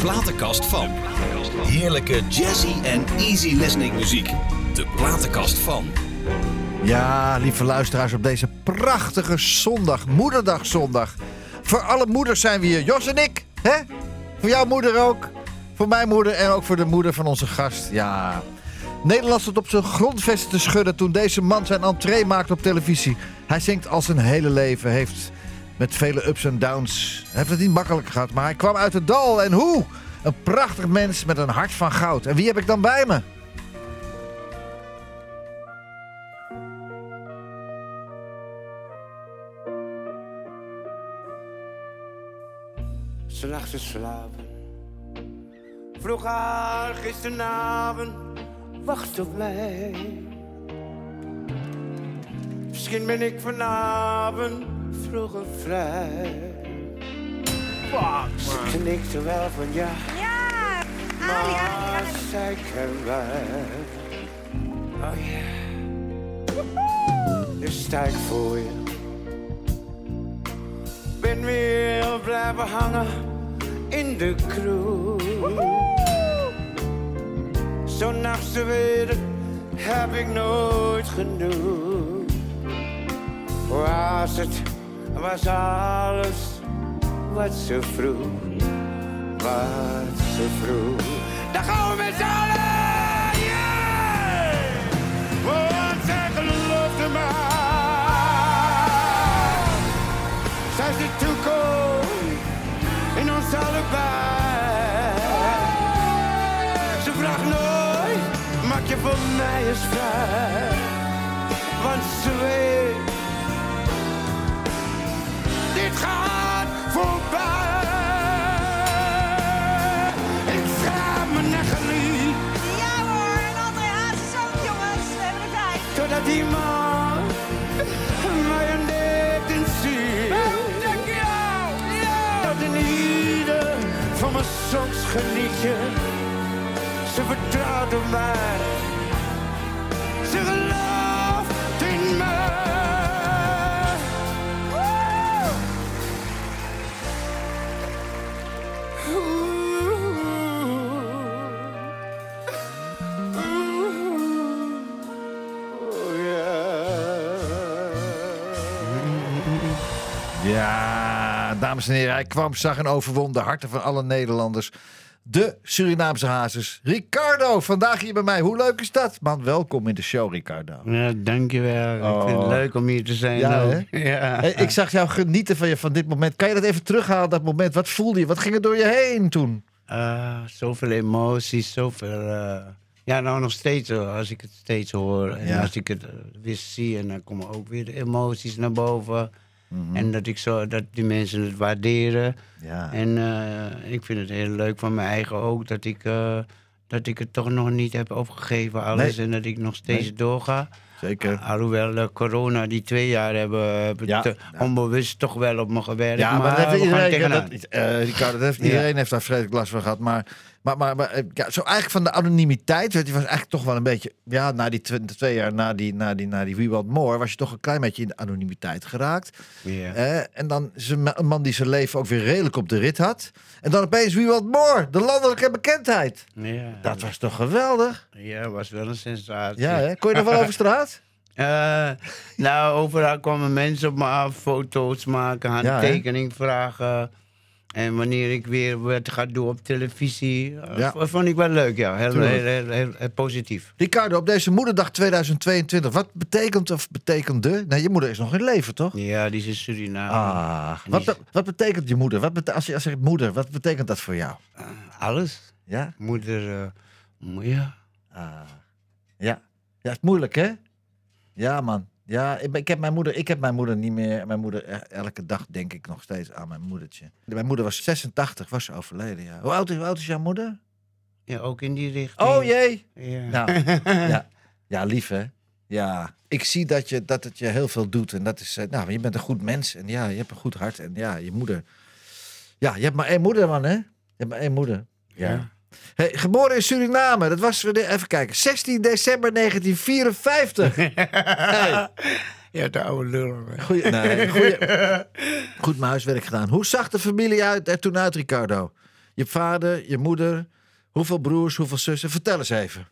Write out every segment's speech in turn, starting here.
platenkast van. Heerlijke jazzy en easy listening muziek. De platenkast van. Ja, lieve luisteraars, op deze prachtige zondag, moederdagzondag. Voor alle moeders zijn we hier, Jos en ik. Hè? Voor jouw moeder ook. Voor mijn moeder en ook voor de moeder van onze gast. Ja. Nederland stond op zijn grondvesten te schudden toen deze man zijn entree maakte op televisie. Hij zingt al zijn hele leven, heeft met vele ups en downs. Hij heeft het niet makkelijk gehad, maar hij kwam uit het dal. En hoe? Een prachtig mens met een hart van goud. En wie heb ik dan bij me? Ze lag slapen. Vroeg haar gisteravond, wacht op mij. Misschien ben ik vanavond vroeger vrij. Ze knikte wel van ja, Ja, Ali, Ali, maar Ali. zij kan weg. Oh ja. Dus sta ik voor je. Ben weer blijven hangen in de kroeg. Zo'n nachtse weer heb ik nooit genoeg. Was het, was alles wat ze vroeg, wat ze vroeg. Dan gaan we met z'n allen, yeah! Want zij geloofde mij. Zij is de toekomst in ons allebei. Ze vraagt nooit, maak je voor mij eens vrij. Want ze weet, voorbij. Ik schrijf me lief, Ja hoor, en André Hazes ook jongens. We hebben de tijd. totdat die man mij een in ziet. Dat in ieder van mijn songs geniet je. Ze vertrouwt op mij. Dames en heren, hij kwam, zag en overwon de harten van alle Nederlanders. De Surinaamse hazes, Ricardo, vandaag hier bij mij. Hoe leuk is dat? Man, welkom in de show, Ricardo. Ja, dankjewel. Ik vind het Oh. leuk om hier te zijn. Ja, hè? Ja. Hey, ik zag jou genieten van, je, van dit moment. Kan je dat even terughalen, dat moment? Wat voelde je? Wat ging er door je heen toen? Ah, zoveel emoties, zoveel... eh, ja, nou nog steeds als ik het steeds hoor. En Ja. als ik het eh, weer zie, en dan komen ook weer de emoties naar boven. Mhm. En dat, ik zo, dat die mensen het waarderen. Ja. En eh, ik vind het heel leuk van mijn eigen ook, dat ik, eh, dat ik het toch nog niet heb opgegeven alles. Nee. En dat ik nog steeds Nee. doorga. Zeker. Alhoewel eh, corona die twee jaar hebben, hebben Ja. te- onbewust toch wel op me gewerkt. Ja, maar, dat heeft iedereen, dat, Ricardo, dat heeft, iedereen heeft daar vreselijk last van gehad. Maar, maar, maar, maar eh, ja, zo eigenlijk van de anonimiteit, je, was eigenlijk toch wel een beetje, ja, na die tw- twee jaar na die, na die, na die We Want More, was je toch een klein beetje in de anonimiteit geraakt. Ja. Eh, en dan is een ma- een man die zijn leven ook weer redelijk op de rit had. En dan opeens We Want More, de landelijke bekendheid. Ja, Dat was toch geweldig? ja, was wel een sensatie. Ja, hè? Kon je nog wel over straat? Eh, nou, overal kwamen mensen op me af, foto's maken, Ja, handtekening vragen. En wanneer ik weer wat ga doen op televisie, eh, Ja. vond ik wel leuk, ja. Heel, heel, heel, heel- heel positief. Ricardo, op deze moederdag 2022, wat betekent of betekende? Nee, je moeder is nog in leven, toch? Ja, die is in Suriname. Ah, wat, wat betekent je moeder? Wat bete- als, je, als je zegt moeder, wat betekent dat voor jou? eh, alles. Ja? Moeder, mo- ja. Ah, ja. Ja, is moeilijk, hè? Ja, man. Ja, ik, ik heb mijn moeder, ik heb mijn moeder niet meer. Mijn moeder, eh, elke dag denk ik nog steeds aan mijn moedertje. Mijn moeder was 86, was ze overleden, ja. Hoe oud is, hoe oud is jouw moeder? ja, ook in die richting. Oh jee! Ja. Nou, ja, ja, lief hè? Ja, ik zie dat, je, dat het je heel veel doet. En dat is, eh, nou, je bent een goed mens. En ja, je hebt een goed hart. En ja, je moeder. Ja, je hebt maar één moeder, man, hè? Je hebt maar één moeder. Ja. Hey, geboren in Suriname. Dat was, even kijken, 16 december 1954. Hey, Ja, de oude lul. hè. goeie, nee, goeie, goed mijn huiswerk gedaan. Hoe zag de familie uit, er toen uit, Ricardo? Je vader, je moeder. Hoeveel broers, hoeveel zussen? Vertel eens even.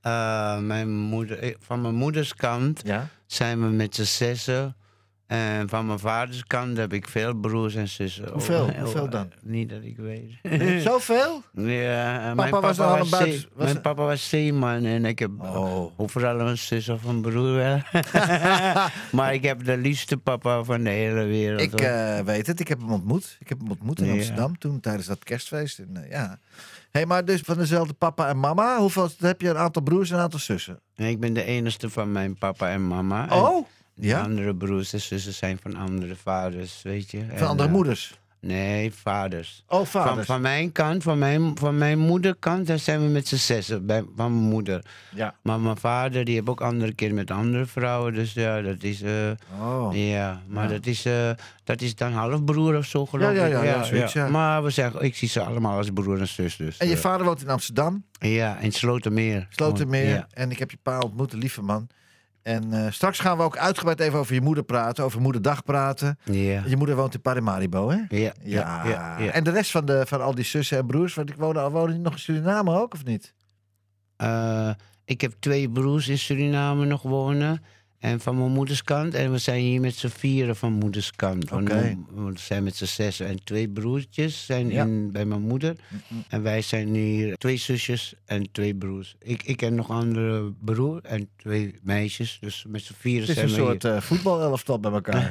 Eh, mijn moeder, eh, van mijn moeders kant Ja? zijn we met z'n zessen. En van mijn vaders kant heb ik veel broers en zussen. Hoeveel? Oh, Hoeveel dan? Niet dat ik weet. Zoveel? Ja, en mijn was papa al was, een buiten- was- mijn papa was zeeman en ik heb Oh. overal een zus of een broer wel. maar ik heb de liefste papa van de hele wereld. Ik eh, weet het, ik heb hem ontmoet. Ik heb hem ontmoet in Ja. Amsterdam toen tijdens dat kerstfeest. En, eh, ja. hey, maar dus van dezelfde papa en mama. Hoeveel heb je een aantal broers en een aantal zussen? En ik ben de enige van mijn papa en mama. Oh, ja. andere broers en zussen zijn van andere vaders, weet je. Van En, andere eh, moeders. Nee, vaders. Oh, Van, vaders. van mijn kant, van mijn, van mijn moederkant, daar zijn we met z'n zessen. Bij, van mijn moeder. Ja. Maar mijn vader, die heeft ook andere keer met andere vrouwen. Dus ja, dat is... eh, Oh. Ja, maar Ja. Dat, is, eh, dat is dan halfbroer of zo, geloof ja, ik. ja, ja, zoiets, ja. Maar we zeggen, ik zie ze allemaal als broer en zus. Dus, En je vader woont in Amsterdam, Ja, in Slotermeer. Slotermeer. En ik heb je pa ontmoet, een lieve man. En eh, straks gaan we ook uitgebreid even over je moeder praten. Over moederdag praten. Je moeder woont in Paramaribo, hè? Ja, Ja. En de rest van, de, van al die zussen en broers, want ik wonen, wonen die nog in Suriname ook, of niet? Eh, ik heb twee broers in Suriname nog wonen. En van mijn moeders kant. En we zijn hier met z'n vieren van moeders kant. Want we- We zijn met z'n zes. En twee broertjes zijn Ja. in, bij mijn moeder. En wij zijn hier twee zusjes en twee broers. Ik, ik ken nog een andere broer en twee meisjes. Dus met z'n vieren Het is zijn een we soort eh voetbalelftal bij elkaar.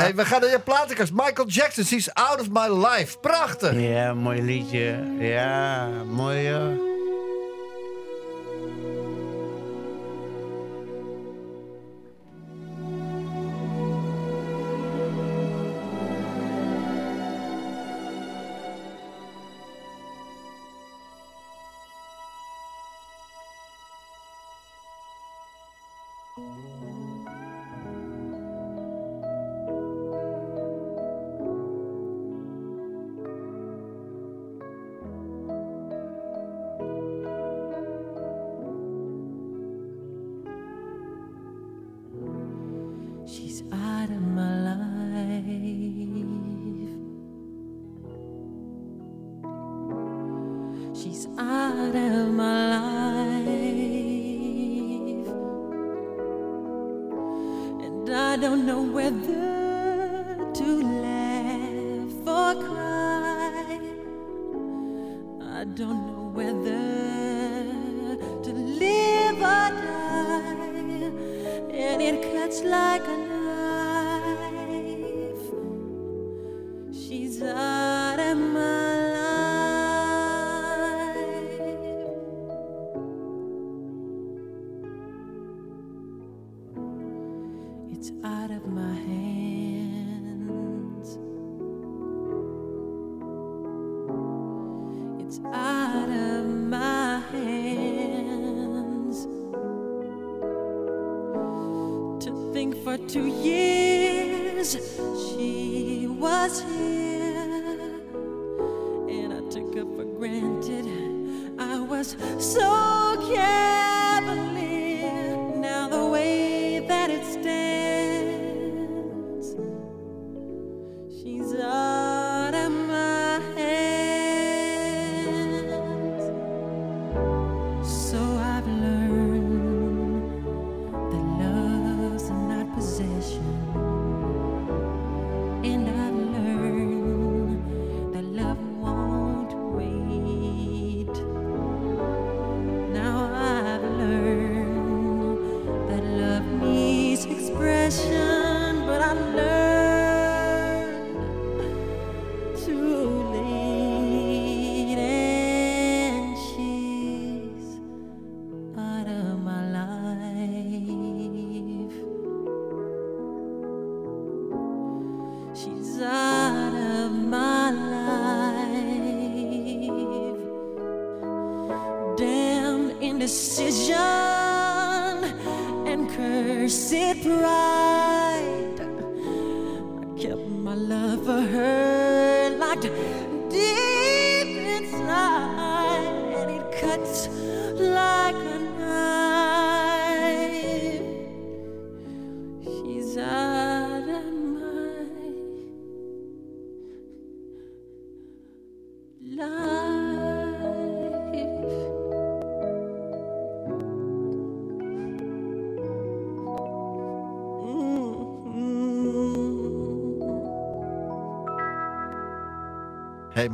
hey, we gaan naar je platenkast. Michael Jackson, She's Out of My Life. Prachtig. Ja, mooi liedje. Ja, mooi. She's out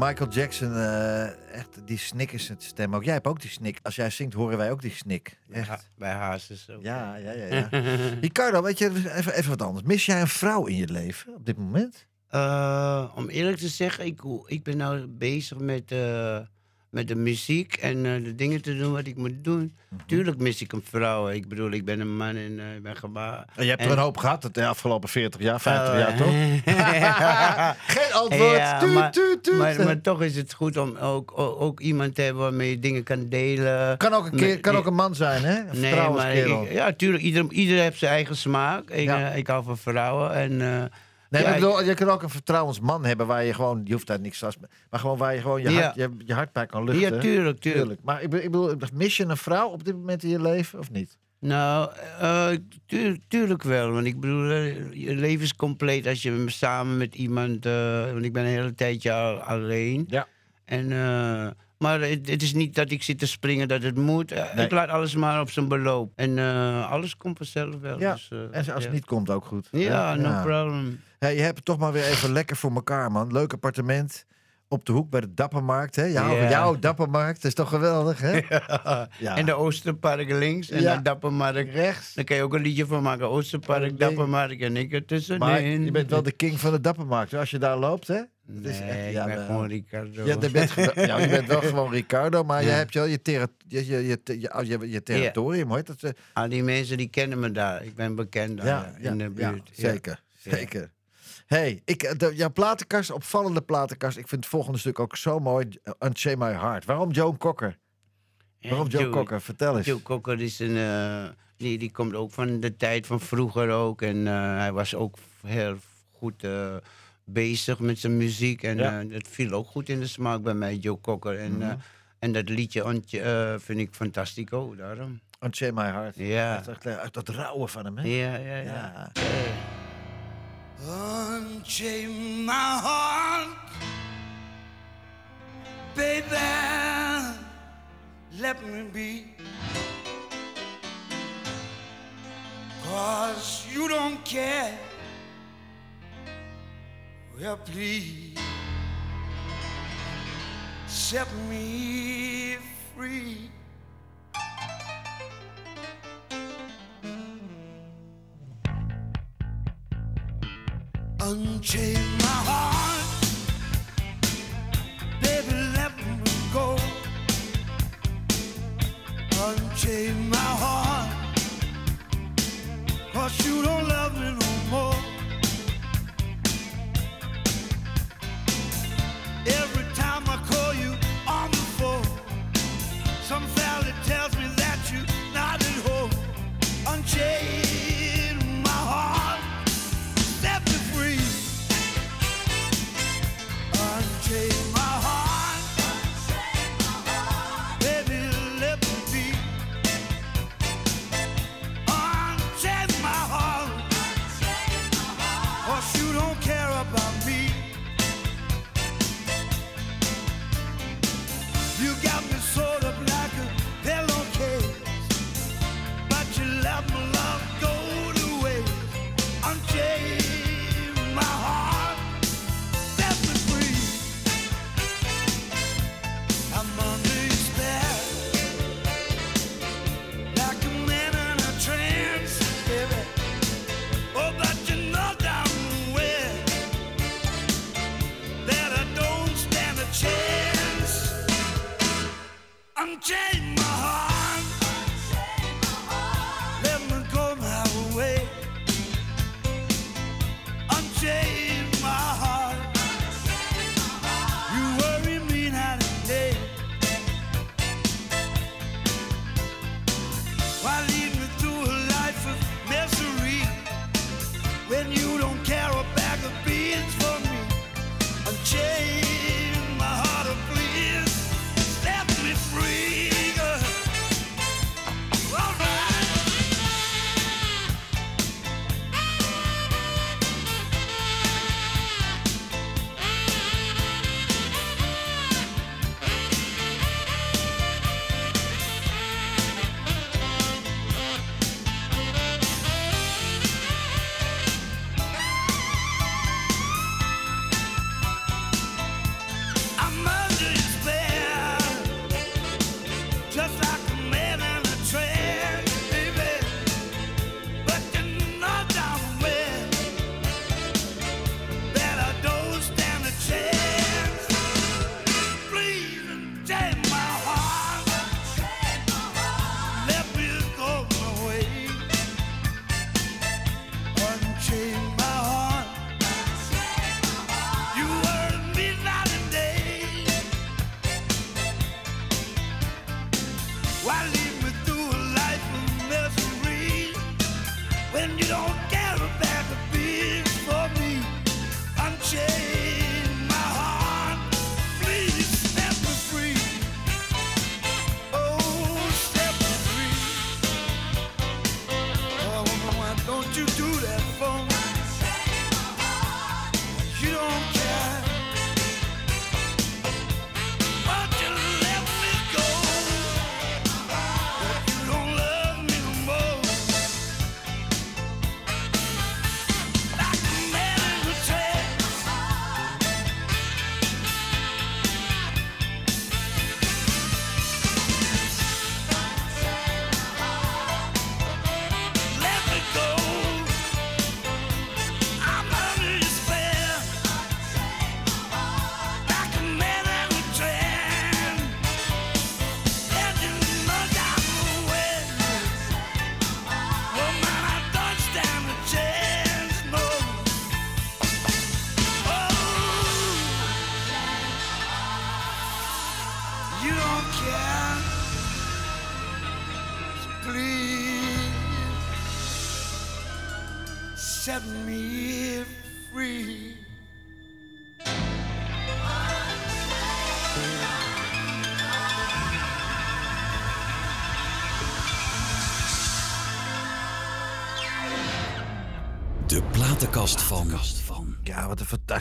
Michael Jackson, eh, echt, die snik is het stem ook. Jij hebt ook die snik. Als jij zingt, horen wij ook die snik. Echt. Ha- Bij Hazes ook. Ja, ja, ja. ja. Ricardo, weet je, even, even wat anders. Mis jij een vrouw in je leven op dit moment? Eh, om eerlijk te zeggen, ik, ik ben nou bezig met, eh, met de muziek en eh, de dingen te doen wat ik moet doen. Mhm. Tuurlijk mis ik een vrouw. Ik bedoel, ik ben een man en eh, ik ben gebaar. Je hebt er En- een hoop gehad de afgelopen 40 jaar, 50 Oh, jaar, toch? Geen antwoord. Ja, Tuut, maar, tuut, tuut. maar, maar toch is het goed om ook, ook, ook iemand te hebben waarmee je dingen kan delen. kan ook een, keer, kan ook een man zijn, hè? Een Nee, maar ik, ja, tuurlijk. Ieder, ieder heeft zijn eigen smaak. Ik, Ja. eh, ik hou van vrouwen. En, eh, Nee, ja, maar ik bedoel, je kan ook een vertrouwensman hebben waar je gewoon, je hoeft daar niks vast, maar gewoon waar je gewoon je, Ja. hart, je, je hart bij kan luchten. ja, tuurlijk, tuurlijk. Tuurlijk. Maar ik bedoel, ik bedoel, mis je een vrouw op dit moment in je leven of niet? Nou, tuur- tuurlijk wel. Want ik bedoel, eh, je leven is compleet als je samen met iemand... eh, want ik ben een hele tijdje al alleen. Ja. En, maar het, het is niet dat ik zit te springen dat het moet. Nee. Ik laat alles maar op zijn beloop. En alles komt vanzelf wel. Ja, Dus, En als ja. het niet komt, ook goed. Ja, no problem. Hey, je hebt het toch maar weer even lekker voor elkaar, man. Leuk appartement op de hoek bij de Dappermarkt. Hè? Jouw, jouw Dappermarkt, dat is toch geweldig, hè? Ja. En de Oosterpark links en Ja. de Dappermark Rechts. Daar kan je ook een liedje van maken. Oosterpark, Ding. Dappermark en ik er tussenin. Maar je bent wel de king van de Dappermarkt. Als je daar loopt, hè? Het is echt- ik ja, ben wel. gewoon Ricardo. Ja, je bent, ja, je bent wel gewoon Ricardo, maar je hebt wel je, je, je, je, je, je, je territorium, heet dat? eh? Al die mensen die kennen me daar. Ik ben bekend daar in de buurt. Ja. zeker, zeker. Hey, ik, eh, de, jouw platenkast, opvallende platenkast. Ik vind het volgende stuk ook zo mooi. Uh, Unchain My Heart. Waarom Joan Cocker? Waarom Joan Joe- Cocker? Vertel eens. Joe Cocker is een... eh, die, die komt ook van de tijd van vroeger ook. En eh, hij was ook heel goed eh, bezig met zijn muziek. En Ja. eh, dat viel ook goed in de smaak bij mij, Joe Cocker. En, Mhm. eh, en dat liedje eh, vind ik fantastico, daarom. Unchain My Heart. Ja. Dat, is echt, eh, dat rauwe van hem, hè? Ja, ja, ja. Ja. Unchain my heart, baby. Let me be. Cause you don't care. Well, please set me free. Unchain my heart, baby, let me go. Unchain my heart, cause you don't Why lead me through a life of misery when you don't?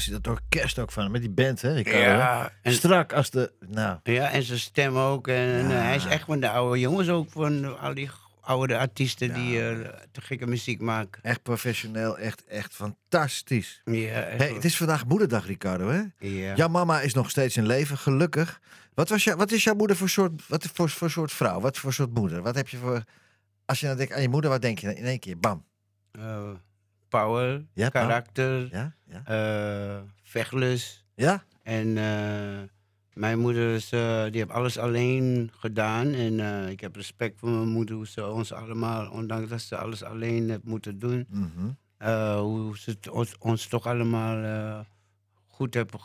Fantastisch. Dat orkest ook van. Met die band, hè? Ricardo, Ja, en- Strak als de... Nou, Ja, en zijn stem ook. En eh, hij is echt van de oude jongens ook. Van al die oude artiesten die eh, te gekke muziek maken. echt professioneel. Echt, echt fantastisch. Ja, echt Hey, het is vandaag moederdag, Ricardo, hè? ja. Jouw mama is nog steeds in leven, gelukkig. Wat, was jou, wat is jouw moeder voor soort, wat voor, voor soort vrouw? Wat voor soort moeder? Wat heb je voor... Als je nou denkt aan je moeder, wat denk je in één keer? Bam. Eh, power, Ja, power. karakter, Ja? Ja? eh, vechtlust. Ja? En eh, mijn moeder is, eh, die heeft alles alleen gedaan. En ik heb respect voor mijn moeder, hoe ze ons allemaal, ondanks dat ze alles alleen heeft moeten doen, Mhm. hoe ze ons, ons toch allemaal goed heeft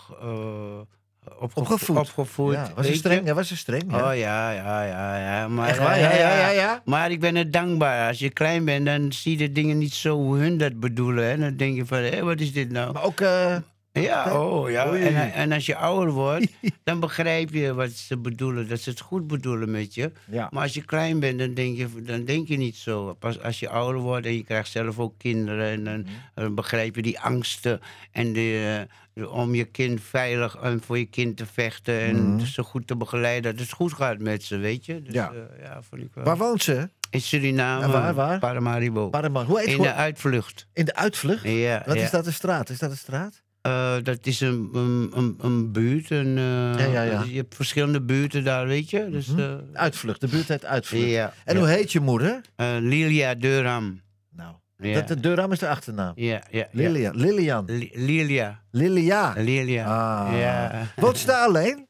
eh, opgevo- Opgevoed. opgevoed, ja, was ze streng? Ja, was ze streng? Ja. Oh ja, ja, ja, ja. Maar, Echt waar? eh, Ja, ja, ja, ja. Maar ik ben er dankbaar. Als je klein bent, dan zie je de dingen niet zo hoe hun dat bedoelen. Hè? Dan denk je van, hé, wat is dit nou? Maar ook... eh, Ja, oh ja. Oei. En, en als je ouder wordt, dan begrijp je wat ze bedoelen. Dat ze het goed bedoelen met je. ja. Maar als je klein bent, dan denk je, dan denk je niet zo. Pas als je ouder wordt en je krijgt zelf ook kinderen... en dan Mhm. eh, begrijp je die angsten en de, eh, de- om je kind veilig en voor je kind te vechten... en Mhm. zo goed te begeleiden dat het goed gaat met ze, weet je? Dus, Ja. ja. ja, vond ik wel. Waar woont ze? In Suriname, Ja, waar, waar? Paramaribo. Paramaribo. Hoe heet in de uitvlucht. In de uitvlucht? Ja, Wat ja. is dat een straat? Is dat een straat? Eh, dat is een, een, een, een buurt. Een, eh, Ja, ja, ja. Je hebt verschillende buurten daar, weet je. Dus, Mhm. eh, Uitvlucht, de buurt heet Uitvlucht. En hoe heet je moeder? Lilia Durham. Nou, dat, de Durham is de achternaam. Ja, ja. ja. Lilian. Lilian. Li- Lilia. Lilia. Lilia. Ah. Ja. Woont ze daar alleen?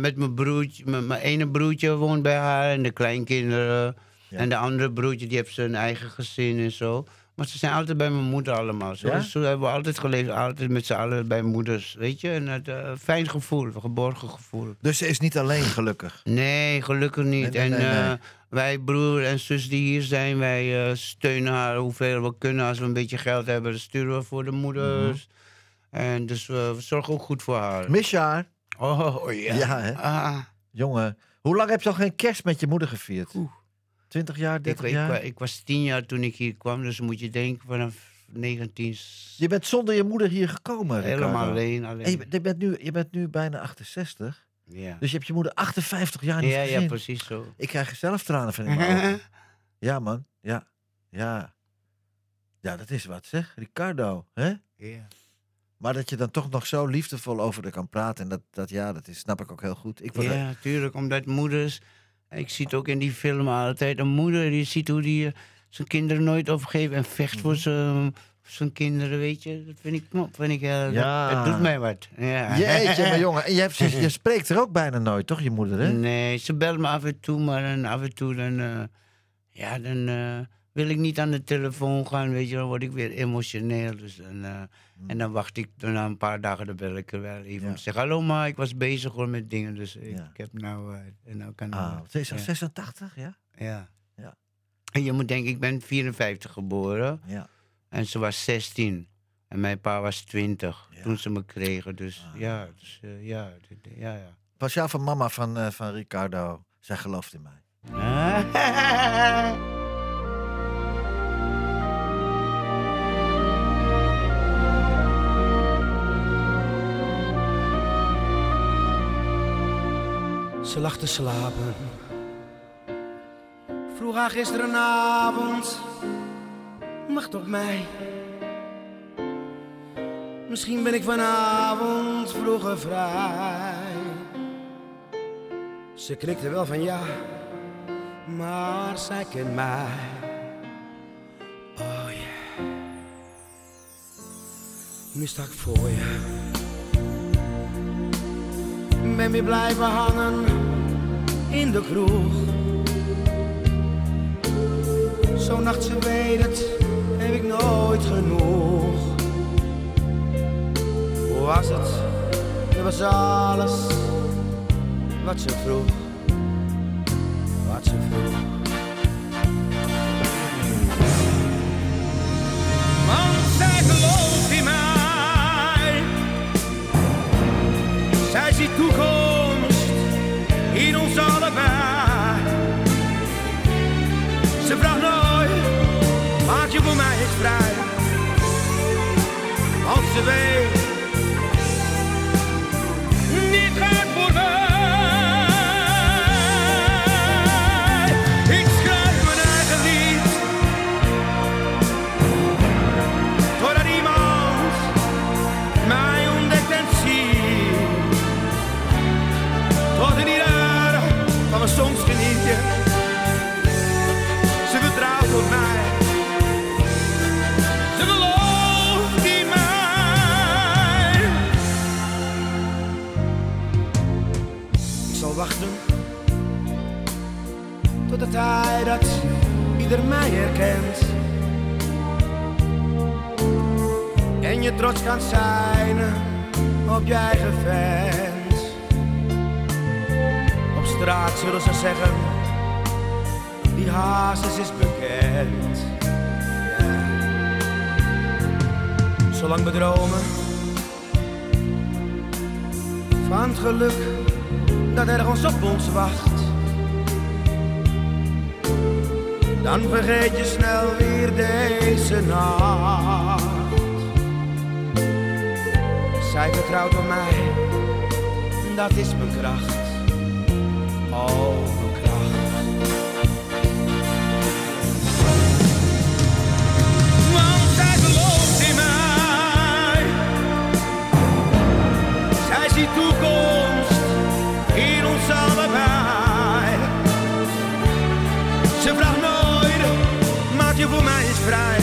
Met mijn broertje, met mijn ene broertje woont bij haar en de kleinkinderen. En de andere broertje die heeft zijn eigen gezin en zo. Maar ze zijn altijd bij mijn moeder allemaal. Zo, Ja? zo hebben we altijd geleefd, altijd met z'n allen bij moeders. Weet je, en het eh, fijn gevoel, een geborgen gevoel. Dus ze is niet alleen gelukkig. Nee, gelukkig niet. Nee, nee, en nee, eh, wij broer en zus die hier zijn, wij eh, steunen haar hoeveel we kunnen. Als we een beetje geld hebben, dan sturen we voor de moeders. Mhm. En dus we, we zorgen ook goed voor haar. Mis je haar? Oh, oh, ja. Ja, hè? Ah, Jongen, hoe lang heb je al geen kerst met je moeder gevierd? Oeh. 20 jaar, ik, 30 ik, jaar? ik was tien jaar toen ik hier kwam, dus moet je denken vanaf 19... Je bent zonder je moeder hier gekomen, Helemaal Ricardo. alleen. alleen. En je, bent- je bent nu, je bent nu bijna 68. ja. Dus je hebt je moeder 58 jaar niet ja, ja, gezien. precies zo. Ik krijg zelf tranen van in mijn ogen. Ja, man. Ja. Ja. Ja, dat is wat, zeg. Ricardo, hè? ja. Maar dat je dan toch nog zo liefdevol over haar kan praten. En dat, dat ja, dat is, snap ik ook heel goed. Ik Ja, tuurlijk, omdat moeders... Ik zie het ook in die film altijd. Een moeder die ziet hoe die eh, zijn kinderen nooit opgeeft... en vecht Mhm. voor zijn, kinderen, weet je. Dat vind ik knap, vind ik... eh, dat- Ja. Dat, doet mij wat. Ja. Jeetje, mijn jongen. En je, hebt, je, je spreekt er ook bijna nooit, toch, je moeder, hè? Nee, ze belt me af en toe, maar dan af en toe dan... eh, ja, dan eh, wil ik niet aan de telefoon gaan, weet je. Dan word ik weer emotioneel, dus dan... eh, En dan wacht ik, daarna een paar dagen, dan bel ik er wel even. Mm. Ja. zeggen, hallo ma, ik was bezig hoor met dingen, dus ik, Ja. ik heb nou... en nou kan Ah, ze is al ja. 86, ja? Ja. Ja. En je moet denken, ik ben 54 geboren. Ja. En ze was 16. En mijn pa was 20 Ja. toen ze me kregen. Dus Ah. ja, dus, eh, ja, ja, ja. Pas jou van mama van, eh, van Ricardo. Zij gelooft in mij. Ze lag te slapen. Vroeg haar gisterenavond. Wacht op mij. Misschien ben ik vanavond vroeger vrij. Ze knikte wel van ja, maar zij kent mij. Oh ja. Nu sta ik voor je. Ben weer blijven hangen in de kroeg. Zo'n nacht, ze weet het, heb ik nooit genoeg. Hoe was het? Het was alles wat ze vroeg. Mij eens vrij. Want ze weet, mij herkent. En je trots kan zijn op je eigen fans. Op straat zullen ze zeggen, die hazes is bekend. Zolang we dromen van het geluk dat ergens op ons wacht. Dan vergeet je snel weer deze nacht. Zij vertrouwt op mij, dat is mijn kracht. Oh, mijn kracht. Want zij gelooft in mij. Zij ziet toekomst maak je voor mij eens vrij.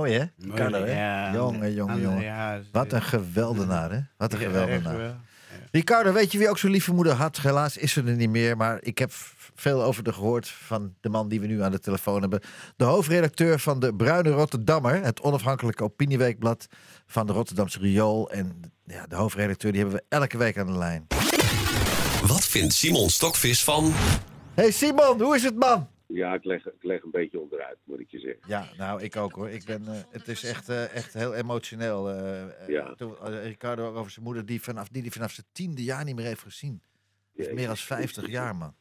Mooi hè? Mooi, Ricardo, hè? ja. Jongen, jongen, Andere- jongen. ja, Wat een geweldenaar, hè? Wat een geweldenaar. wel. Ricardo, weet je wie ook zo'n lieve moeder had? Helaas is ze er niet meer, maar ik heb veel over de gehoord van de man die we nu aan de telefoon hebben. De hoofdredacteur van de Bruine Rotterdammer, het onafhankelijke opinieweekblad van de Rotterdamse Riool. En ja, de hoofdredacteur die hebben we elke week aan de lijn. Wat vindt Simon Stokvis van Hey Simon, hoe is het man? Ja, ik leg, ik leg een beetje onderuit, moet ik je zeggen. Ja, nou, ik ook hoor. Ik ben, eh, het is echt, eh, echt heel emotioneel. eh, Ja. toen, Ricardo ook over zijn moeder, die vanaf, die, die vanaf zijn tiende jaar niet meer heeft gezien. Ja, meer dan 50 jaar, man.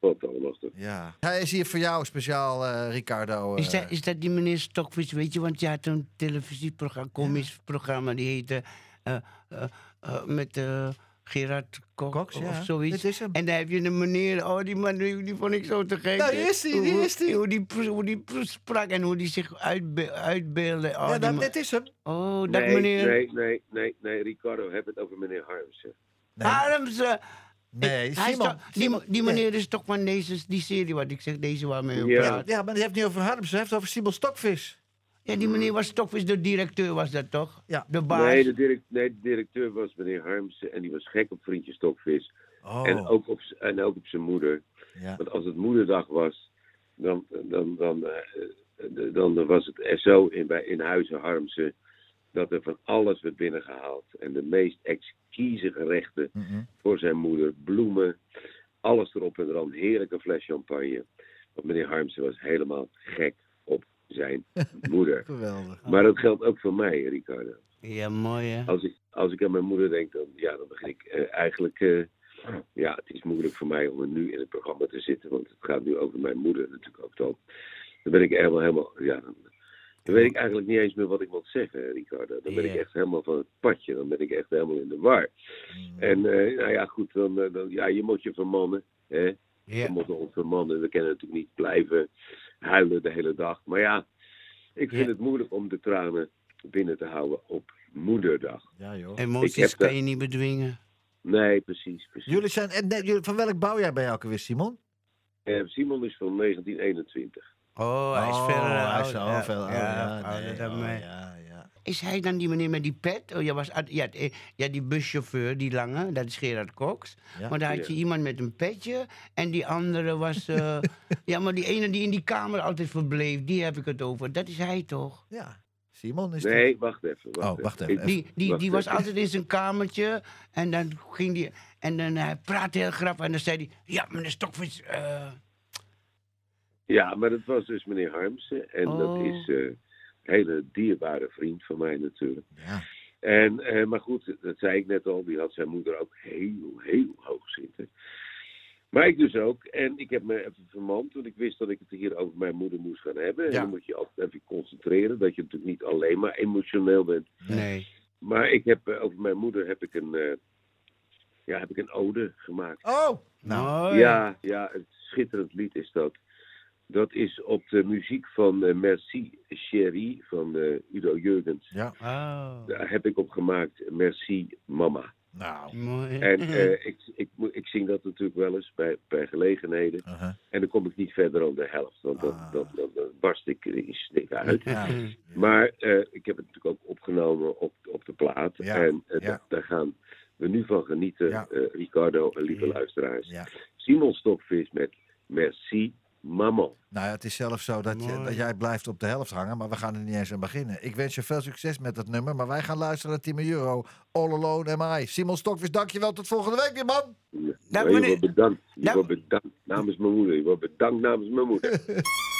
allemaal lastig. Ja. Hij is hier voor jou speciaal, eh, Ricardo. Is dat, is dat die meneer Stokvis, weet je? Want je had een televisieprogramma, komisch programma, die heette eh, eh, eh, met Gerard Kok Cox, ja. of zoiets. Dit is hem. En daar heb je een meneer, oh die man, die, die vond ik zo te gek. Nou, die is die, die Hoe- is die. Hoe die, hoe die pr- sprak en hoe die zich uitbe uitbeelde. Oh, ja, dat, is hem. oh dat nee, meneer. nee, nee, nee, nee, Ricardo, heb het over meneer Harmsen. Nee, Harmsen. nee Hij is Simon. toch- die, Simon, die nee. meneer is toch van deze, die serie wat ik zeg, deze waarmee we Ja. praten. Ja, maar die heeft niet over Harms, hij heeft het over Simon Stokvis. Ja, die meneer was Stokvis, de directeur was dat toch? Ja. De baas. Nee de, direct, nee, de directeur was meneer Harmsen en die was gek op vriendje Stokvis. Oh, En, ook op, en ook op zijn moeder. ja. Want als het moederdag was, dan, dan, dan, eh, dan was het er zo in, bij, in Huizen Harmsen dat er van alles werd binnengehaald. En de meest exquise gerechten voor zijn moeder, bloemen, alles erop en eraan, heerlijke fles champagne. Want meneer Harmsen was helemaal gek zijn moeder. Geweldig. Maar dat geldt ook voor mij, Ricardo. Ja, mooi hè. Als ik, als ik aan mijn moeder denk, dan, ja, dan begin ik eh, eigenlijk... eh, ja, het is moeilijk voor mij om er nu in het programma te zitten. Want het gaat nu over mijn moeder natuurlijk ook dan. Dan ben ik helemaal, helemaal... Ja, dan, dan weet ik eigenlijk niet eens meer wat ik moet zeggen, Ricardo. Dan ben ik echt helemaal van het padje. Dan ben ik echt helemaal in de war. En eh, nou ja, goed, dan, eh, dan, ja, je moet je vermannen. Hè? Ja. We moeten ons vermannen. We kunnen natuurlijk niet blijven huilen de hele dag. Maar ja, ik vind Ja. het moeilijk om de tranen binnen te houden op moederdag. Ja, joh. Emoties heb kan je niet bedwingen. Nee, precies. precies. Jullie zijn, van welk bouwjaar ben je ook alweer, Simon? Eh, Simon is van 1921. Oh, hij is Oh, veel hij is ouder. zo Ja, veel ouder. ja, Ja, ouder nee, oh, ja, ja. Is hij dan die meneer met die pet? Oh, je was, ja, eh, ja, die buschauffeur, die lange, dat is Gerard Cox. Ja. Maar daar had je Ja. iemand met een petje. En die andere was... eh, ja, maar die ene die in die kamer altijd verbleef, die heb ik het over. Dat is hij toch? Ja, Simon is Nee, wacht even. Wacht Oh, wacht even. Die, die, wacht die was even. altijd in zijn kamertje. En dan ging die... En dan hij praatte heel grappig. En dan zei hij... Ja, meneer Stokvis... eh, Ja, maar dat was dus meneer Harmsen. En dat Oh. is eh, hele dierbare vriend van mij natuurlijk. Ja. En, eh, maar goed, dat zei ik net al. Die had zijn moeder ook heel, heel hoog zitten. Maar ik dus ook. En ik heb me even vermand. Want ik wist dat ik het hier over mijn moeder moest gaan hebben. En dan moet je altijd even concentreren. Dat je natuurlijk niet alleen maar emotioneel bent. nee. Maar ik heb, eh, over mijn moeder heb ik een, eh, ja, heb ik een ode gemaakt. Oh, nou. Ja, ja, een schitterend lied is dat. Dat is op de muziek van eh, Merci Chérie van eh, Udo Jurgens. Ja, Oh, Daar heb ik op gemaakt Merci Mama. nou. mooi. En eh, ik, ik, ik zing dat natuurlijk wel eens bij, bij gelegenheden. Uh-huh. En dan kom ik niet verder dan de helft, want dan, Ah. dan, dan, dan barst ik in snik uit. Ja. Maar eh, ik heb het natuurlijk ook opgenomen op, op de plaat. Ja, En ja. daar gaan we nu van genieten, Ja. eh, Ricardo en lieve Ja. luisteraars. Ja. Simon Stokvis met Merci Maman. Nou ja, het is zelfs zo dat, je, dat jij blijft op de helft hangen, maar we gaan er niet eens aan beginnen. Ik wens je veel succes met dat nummer, maar wij gaan luisteren naar Team Euro, All Alone Am I. Simon Stokvis, dankjewel, tot volgende week weer, man. Nou, je wordt bedankt. Je Nou- wordt bedankt namens mijn moeder. Je wordt bedankt namens mijn moeder.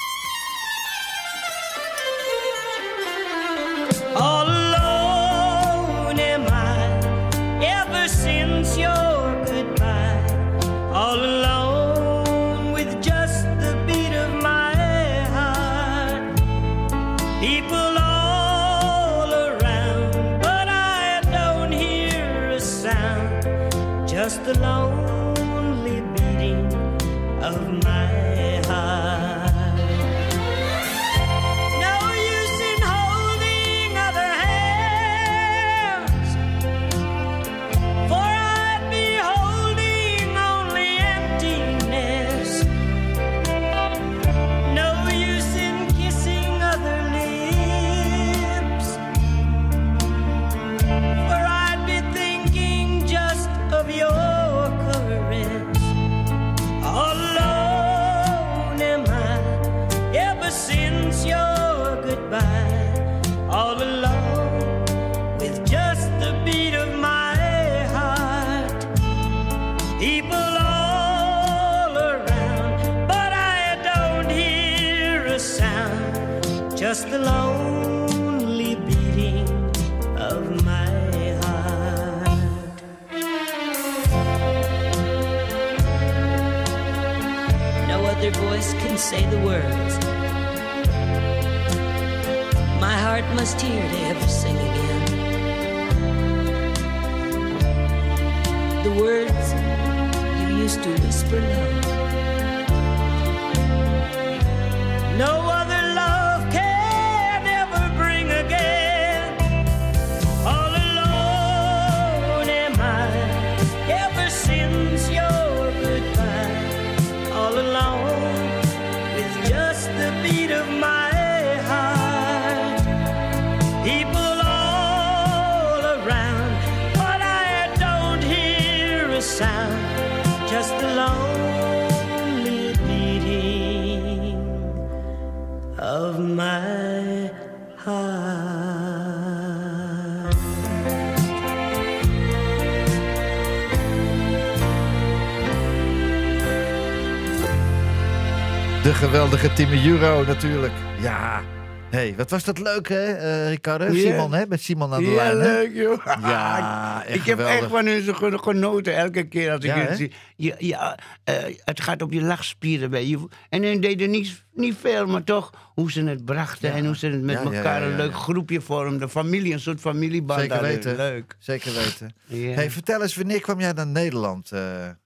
De geweldige Timmy Euro natuurlijk. Ja. hey, wat was dat leuk hè, eh, Ricardo? Ja. Simon, hè? Met Simon aan de Ja, lijn. hè? leuk joh. Ja, echt ik heb geweldig. echt van hun genoten elke keer als ik Ja, het zie. Ja, ja, eh, het gaat op je lachspieren bij je. En hun deden niet, niet veel, maar toch hoe ze het brachten en hoe ze het met Ja, ja, elkaar ja, ja, een leuk ja. groepje vormden. Familie, een soort familieband. Zeker weten. Leuk. Zeker weten. Ja. Hey, vertel eens, wanneer kwam jij naar Nederland, eh,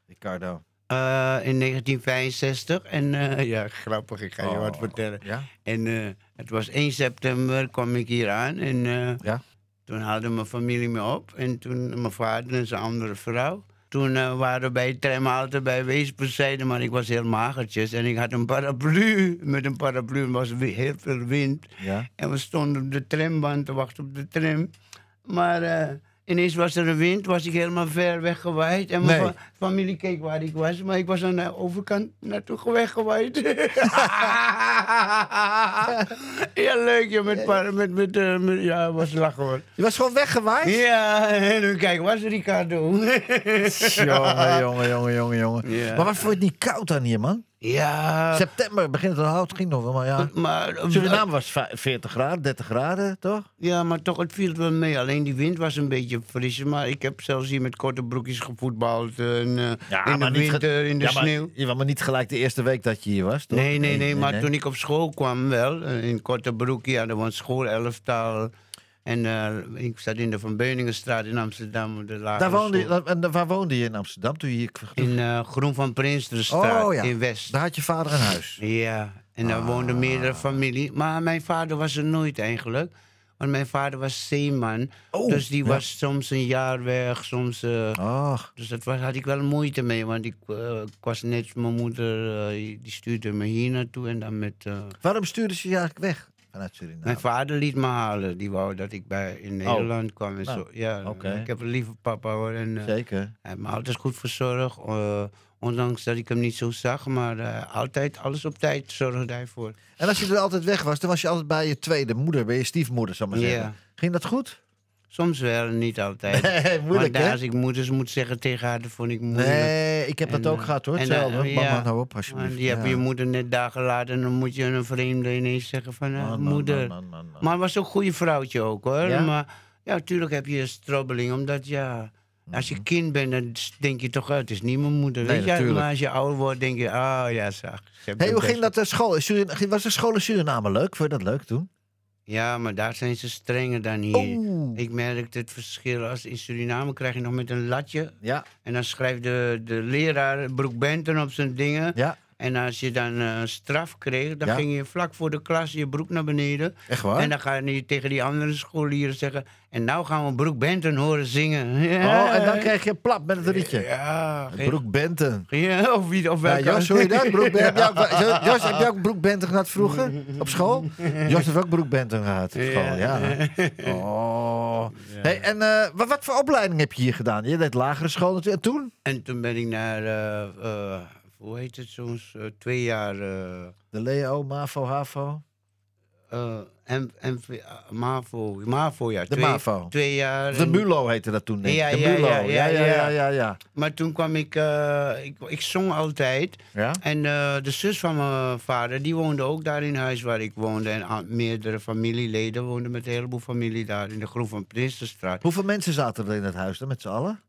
Ricardo? Eh, in 1965. En eh, ja, grappig, ik ga je Oh, wat vertellen. Ja? En eh, het was 1 september kwam ik hier aan. En Ja? toen haalde mijn familie me op. En toen mijn vader en zijn andere vrouw. Toen waren we bij tramhalte bij Weesperzijde, maar ik was heel magertjes. En ik had een paraplu. Met een paraplu was heel veel wind. Ja? En we stonden op de tramband te wachten op de tram. Maar ineens was er een wind, was ik helemaal ver weggewaaid. En mijn Nee. fa- familie keek waar ik was, maar ik was aan de overkant naartoe weggewaaid. ja, leuk, joh, met, met, met, eh, met- ja, was lachen hoor. Je was gewoon weggewaaid? Ja, en nu kijk, was Ricardo. jongen, jongen, jongen, jongen, jongen. Ja. Maar wat vond je het niet koud aan hier, man? Ja, September begint het al hout, ging nog wel, maar ja. maar, Suriname was va- 40 graden, 30 graden, toch? Ja, maar toch, het viel wel mee. Alleen die wind was een beetje fris. Maar ik heb zelfs hier met korte broekjes gevoetbald. En, eh, in de winter, in de ja, maar- sneeuw. Ja, maar niet gelijk de eerste week dat je hier was, toch? Nee, nee, nee, maar toen ik op school kwam wel, eh, in korte broekje, hadden we een schoolelftaal. En eh, ik zat in de Van Beuningenstraat in Amsterdam. De Daar woonde, je- en waar woonde je in Amsterdam toen je hier... In eh, Groen van Prinsenstraat Oh ja, in West. daar had je vader een huis. Ja, en daar woonden Ah. meerdere familie. Maar mijn vader was er nooit eigenlijk. Want mijn vader was zeeman. Oh, dus die ja. was soms een jaar weg, soms... Ach, Dus dat was, had ik wel moeite mee, want ik, ik was net, mijn moeder die stuurde me hier naartoe en dan met... waarom stuurden ze je eigenlijk weg vanuit Suriname? mijn vader liet me halen, die wou dat ik bij, in Nederland kwam en Oh. Nou, zo. Ja, ik heb een lieve papa hoor. En, eh, Zeker. hij heeft me altijd goed verzorgd, eh, ondanks dat ik hem niet zo zag, maar eh, altijd alles op tijd zorgde hij voor. En als je er altijd weg was, dan was je altijd bij je tweede moeder, bij je stiefmoeder, zal ik maar zeggen. Ging dat goed? Soms wel, niet altijd. Nee, moeilijk hè? als ik moeders moet zeggen tegen haar, dat vond ik moeilijk. Nee, ik heb dat En, ook eh, gehad hoor, en, eh, hetzelfde. ja. Mama, nou op alsjeblieft. die heb Ja. je moeder net dagen later en dan moet je een vreemde ineens zeggen van eh, Man, man, moeder. man. Maar was ook een goede vrouwtje ook hoor. Ja? Maar ja, natuurlijk heb je een strobbeling, omdat ja, als je kind bent, dan denk je toch, oh, het is niet mijn moeder. Mhm. Nee, weet je? Maar als je ouder wordt, denk je, ah ja, zag. ze heeft Hey, hoe ging dat de school? in Surin- Was de school in Suriname leuk? Vond je dat leuk toen? Ja, maar daar zijn ze strenger dan hier. Oeh. Ik merkte het verschil. Als in Suriname krijg je nog met een latje. Ja, En dan schrijft de, de leraar Broek Benten op zijn dingen. ja, En als je dan eh, straf kreeg, dan Ja. ging je vlak voor de klas je broek naar beneden. echt waar? En dan ga je tegen die andere scholieren zeggen... en nou gaan we Broek Benton horen zingen. Oh, en dan kreeg je plap met het liedje. Ja, geen- Broek Benten. Ja, of wie of Ja, welke- Jos, hoor je dat? Broek Benten. Jos, heb je ook Broek Benten gehad vroeger? Op school? Jos heeft ook Broek Benten gehad op school, ja. Oh. Hey, en eh, wat, wat voor opleiding heb je hier gedaan? Je deed lagere school natuurlijk. En toen? En toen ben ik naar... eh, hoe heet het soms? eh, twee jaar... eh De Leo, MAVO, HAVO. M, MV, ah, MAVO, MAVO, ja. De twee, MAVO. Twee jaar. De en- Mulo heette dat toen, denk ik. Ja, De ja, Mulo. ja, ja, ja, ja, ja. Maar toen kwam ik, ik... Ik zong altijd. Ja? En de zus van mijn vader, die woonde ook daar in huis waar ik woonde. En a- meerdere familieleden woonden met een heleboel familie daar in de groep van Prinsenstraat. Hoeveel mensen zaten er in het huis dan, met z'n allen?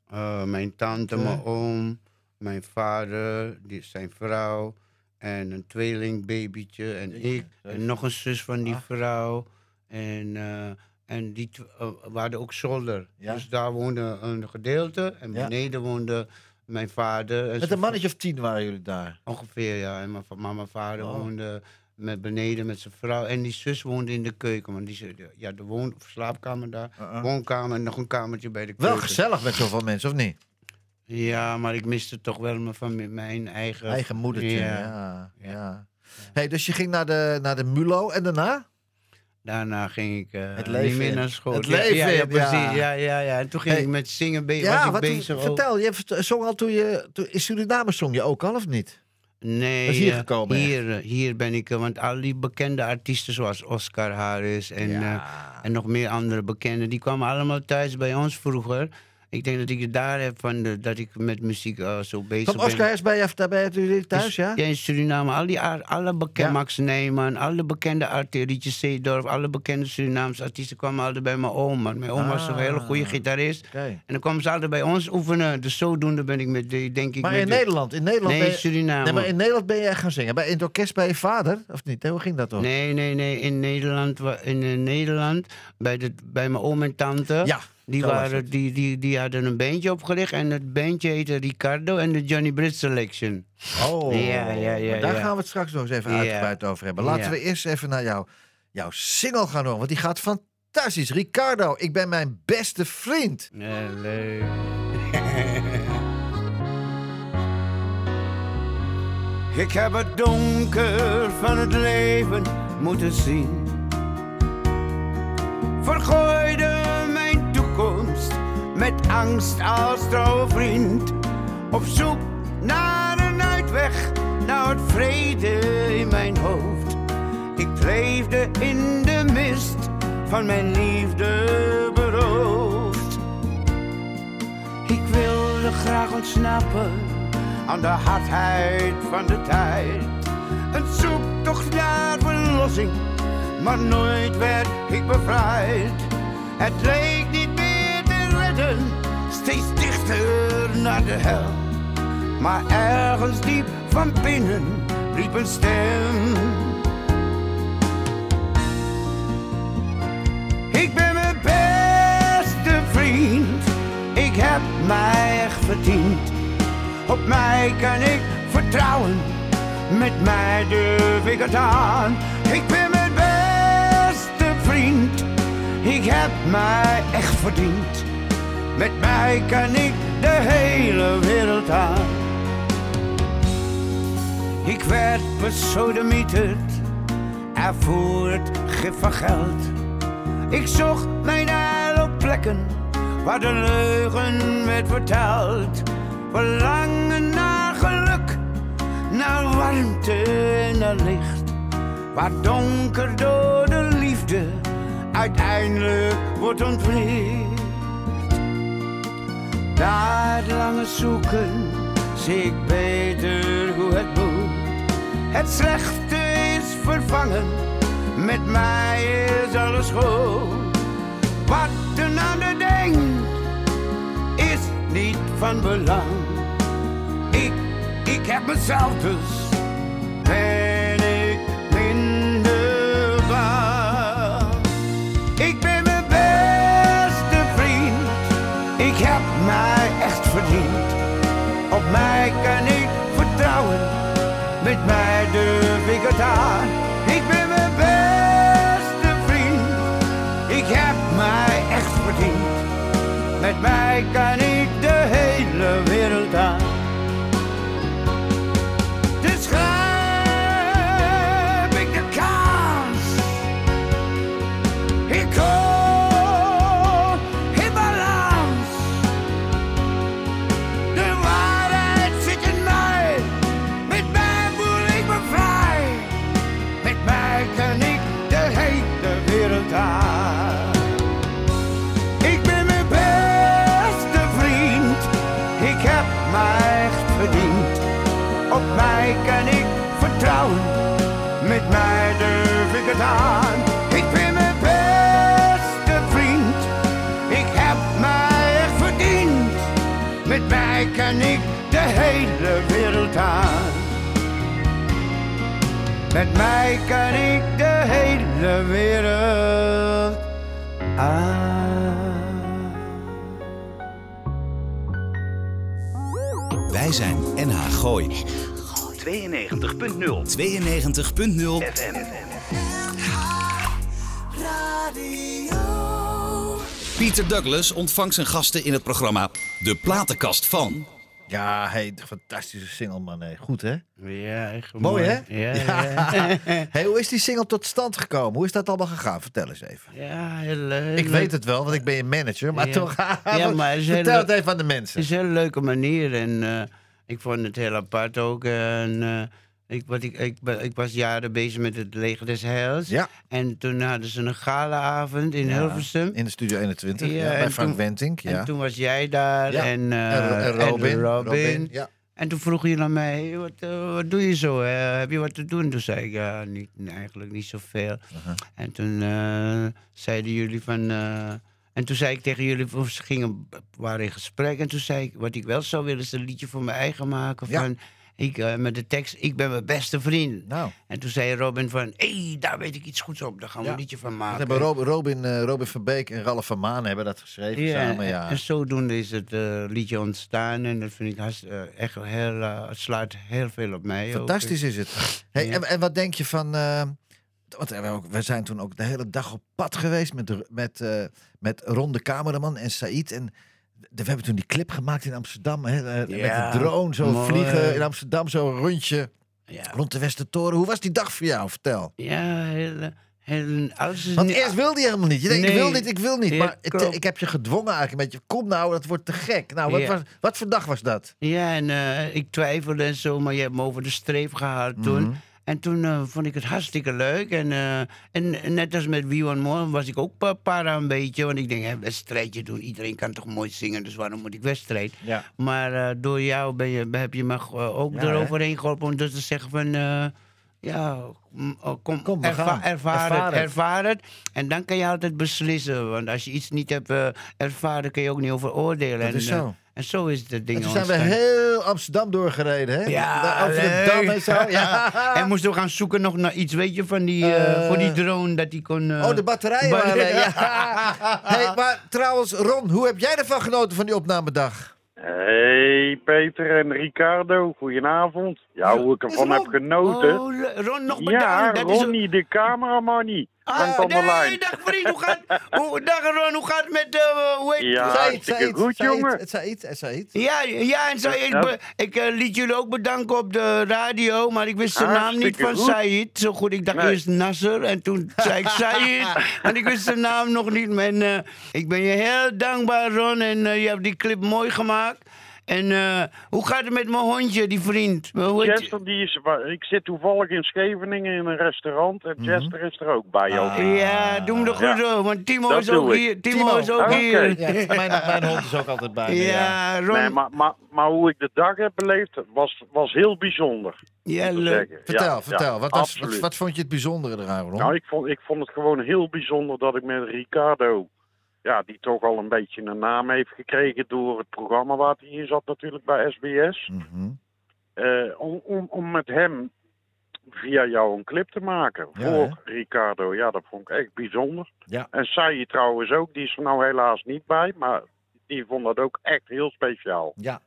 Mijn tante, mijn oom, mijn vader, die, zijn vrouw, En een tweelingbabytje. En ik. En nog een zus van die vrouw. En, eh, en die eh, we hadden ook zolder. Ja. Dus daar woonde een gedeelte. En Ja. beneden woonde mijn vader. En Met een mannetje of tien waren jullie daar. Ongeveer, ja. En mijn, mijn vader Oh. woonde met beneden met zijn vrouw. En die zus woonde in de keuken. Want die, ze- ja, de woon, slaapkamer daar. Uh-uh. Woonkamer en nog een kamertje bij de Wel keuken. gezellig met zoveel mensen, of niet? Ja, maar ik miste toch wel mijn, mijn eigen... Eigen moedertje, ja. Ja. ja. Hey, dus je ging naar de, naar de MULO en daarna? Daarna ging ik eh, Het leven niet meer naar school. Het Ja, leven ja, ja, precies. ja. Ja, ja. En toen ging Hey. ik met zingen be- was ja, ik bezig. ook. vertel, je vert- zong al toen je... Toen, in Suriname zong je ook al, of niet? Nee, Dat is hier eh, gekomen, Hier, eh, hier ben ik, want al die bekende artiesten zoals Oscar Harris en, Ja. en nog meer andere bekenden, die kwamen allemaal thuis bij ons vroeger. Ik denk dat ik het daar heb van de, dat ik met muziek eh, zo bezig Van ben. Oscar is bij daar bij jullie thuis, Dus- ja? Ja, in Suriname. Al die, alle bekende, Ja. Max Nijman, alle bekende artiesten, Rietje Zeedorf, alle bekende Surinaamse artiesten kwamen altijd bij mijn oma. Mijn oma was een hele goede Ah. gitarist. En dan kwamen ze altijd bij ons oefenen. Dus zodoende ben ik met, de, denk ik... Maar in de- Nederland, in Nederland Nee, je... Suriname. Nee, maar in Nederland ben je echt gaan zingen. Bij, in het orkest bij je vader, of niet? Hoe ging dat toch? Nee, nee, nee. In Nederland, in, eh, Nederland bij, de, bij mijn oom en tante. Ja, Die, waren, die, die, die hadden een bandje opgericht. En het bandje heette Ricardo en de Johnny Britt Selection. Oh, Ja, ja, ja, maar daar ja. gaan we het straks nog eens even Ja. uitgebreid over hebben. Laten Ja. we eerst even naar jou, jouw single gaan horen, want die gaat fantastisch. Ricardo, ik ben mijn beste vriend. Ja, leuk. Ik heb het donker van het leven moeten zien. Vergooide met angst als trouwe vriend. Op zoek naar een uitweg, naar het vrede in mijn hoofd. Ik leefde in de mist van mijn liefde beroofd. Ik wilde graag ontsnappen aan de hardheid van de tijd. Een zoektocht naar verlossing, maar nooit werd ik bevrijd. Het meer steeds dichter naar de hel. Maar ergens diep van binnen riep een stem. Ik ben mijn beste vriend, ik heb mij echt verdiend. Op mij kan ik vertrouwen, met mij durf ik het aan. Ik ben mijn beste vriend, ik heb mij echt verdiend. Met mij kan ik de hele wereld aan. Ik werd besodemieterd, ervoer het gif van geld. Ik zocht mijn heil op plekken waar de leugen werd verteld. Verlangen naar geluk, naar warmte en naar licht. Waar donker door de liefde uiteindelijk wordt ontwricht. Na het lange zoeken zie ik beter hoe het moet. Het slechte is vervangen, met mij is alles goed. Wat een ander denkt, is niet van belang. Ik, ik heb mezelf dus, Ik ben mijn beste vriend, ik heb mij echt verdiend. Met mij kan durf ik het aan. Ik ben mijn beste vriend. Ik heb mij echt verdiend. Met mij kan ik de hele wereld aan. Met mij kan ik de hele wereld aan. Wij zijn NH Gooi. 92.0 92.0 FM. Pieter Douglas ontvangt zijn gasten in het programma De Platenkast van. Ja, hey, fantastische single, man. Hey. Goed, hè? Ja, echt Mooi, hè? Ja, ja. hey, hoe is die single tot stand gekomen? Hoe is dat allemaal gegaan? Vertel eens even. Ja, heel leuk. Ik weet het wel, want ik ben je manager. Maar Ja. toch, Ja, maar het vertel het even aan de Het mensen. is een hele leuke manier en eh, ik vond het heel apart ook. En, eh, ik, wat ik, ik, ik was jaren bezig met het Leger des Heils. Ja. En toen hadden ze een galaavond in Ja, Hilversum. In de Studio 21, Ja, ja, bij en Frank toen- Wentink. Ja. En toen was jij daar en, eh, En en Robin. Robin. Robin, ja. En toen vroeg je naar mij, "Hey, wat, eh, wat doe je zo? heb je wat te doen? Toen zei ik, ja, niet, eigenlijk niet zoveel. Uh-huh. En toen eh, zeiden jullie van... en toen zei ik tegen jullie, ze gingen, waren in gesprek. En toen zei ik, wat ik wel zou willen, is een liedje voor mijn eigen maken. Van, ik, eh, met de tekst, ik ben mijn beste vriend. Nou, En toen zei Robin van, hé, hey, daar weet ik iets goeds op. Daar gaan we Ja. een liedje van dat maken. hebben Robin, Robin, eh, Robin van Beek en Ralf van Maan hebben dat geschreven Ja, samen. en- Ja. en zodoende is het eh, liedje ontstaan. En dat vind ik echt heel, het slaat heel veel op mij. ook. Fantastisch is het. Hey, Ja. en, en wat denk je van... want we, ook- we zijn toen ook de hele dag op pad geweest met, de- met, met Ron de cameraman en Said. En we hebben toen die clip gemaakt in Amsterdam. Hè, eh, Ja, met de drone zo mooi. vliegen in Amsterdam. Zo een rondje Ja, rond de Westertoren. Hoe was die dag voor jou? Vertel. ja heel, heel, alles Want eerst wilde je helemaal niet. Je denkt, ik wil niet, ik wil niet. Maar klopt. ik heb je gedwongen eigenlijk een beetje. Kom nou, dat wordt te gek. Nou, wat, Ja. was, wat voor dag was dat? Ja, en eh, ik twijfelde en zo, maar je hebt me over de streep gehaald toen. En toen eh, vond ik het hartstikke leuk. En, eh, en net als met Wie One More was ik ook pa- para een beetje. Want ik denk, hè, wedstrijdje doen. Iedereen kan toch mooi zingen, dus waarom moet ik wedstrijd? Ja. Maar eh, door jou ben je, heb je me ook Ja, eroverheen geholpen om dus te zeggen van... ja, mm, oh, kom, Kom, erva- ervaar, Ervaar het, het. ervaar het. En dan kan je altijd beslissen. Want als je iets niet hebt ervaren, kun je ook niet over oordelen. Dat is zo. En zo is het ding En toen zijn we ontstaan. heel Amsterdam doorgereden, hè? Ja, Daar Over de leuk. dam en zo. Ja. En moesten we gaan zoeken nog naar iets, weet je, van die, eh, Eh, voor die drone, dat die kon... eh, Oh, de batterijen ba- waren... Ja. Hey, maar trouwens, Ron, hoe heb jij ervan genoten van die opnamedag? Hey Peter en Ricardo, goedenavond. Ja, hoe ik ervan heb genoten. Oh, Ron, nog bedankt. ja, dat is Ronnie, de cameraman. Ah, de nee, dag vriend, hoe gaat, hoe, dag Ron, hoe gaat het met, eh hoe heet Ja, goed, jongen. Het Said, het Said. Ja, ja, en Said, Ja. be- ik eh, liet jullie ook bedanken op de radio, maar ik wist zijn naam niet van goed. Said. Zo goed, ik dacht Nee. eerst Nasser en toen zei ik Said en ik wist zijn naam nog niet. En eh, ik ben je heel dankbaar, Ron, en eh, je hebt die clip mooi gemaakt. En eh, hoe gaat het met mijn hondje, die vriend? Chester, die is, ik zit toevallig in Scheveningen in een restaurant en Chester is er ook bij. ook. Ah. Ja, doe hem er goed Ja. zo, want Timo Dat is ook hier. Timo, Timo. is ook Oké. hier. Ja, mijn, mijn hond is ook altijd bij me. Ja. Ja, Ron. Nee, maar, maar, maar hoe ik de dag heb beleefd, was, was heel bijzonder. ja, leuk. Vertel, Ja, vertel. ja, wat, was, wat vond je het bijzondere eraan, Ron? Nou, ik vond, ik vond het gewoon heel bijzonder dat ik met Ricardo, ja, die toch al een beetje een naam heeft gekregen door het programma waar hij in zat natuurlijk bij SBS, Mhm. eh, om, om, om met hem via jou een clip te maken Ja, voor Ricardo. Ja, dat vond ik echt bijzonder. Ja. En Saïd trouwens ook, die is er nou helaas niet bij, maar die vond dat ook echt heel speciaal. Ja.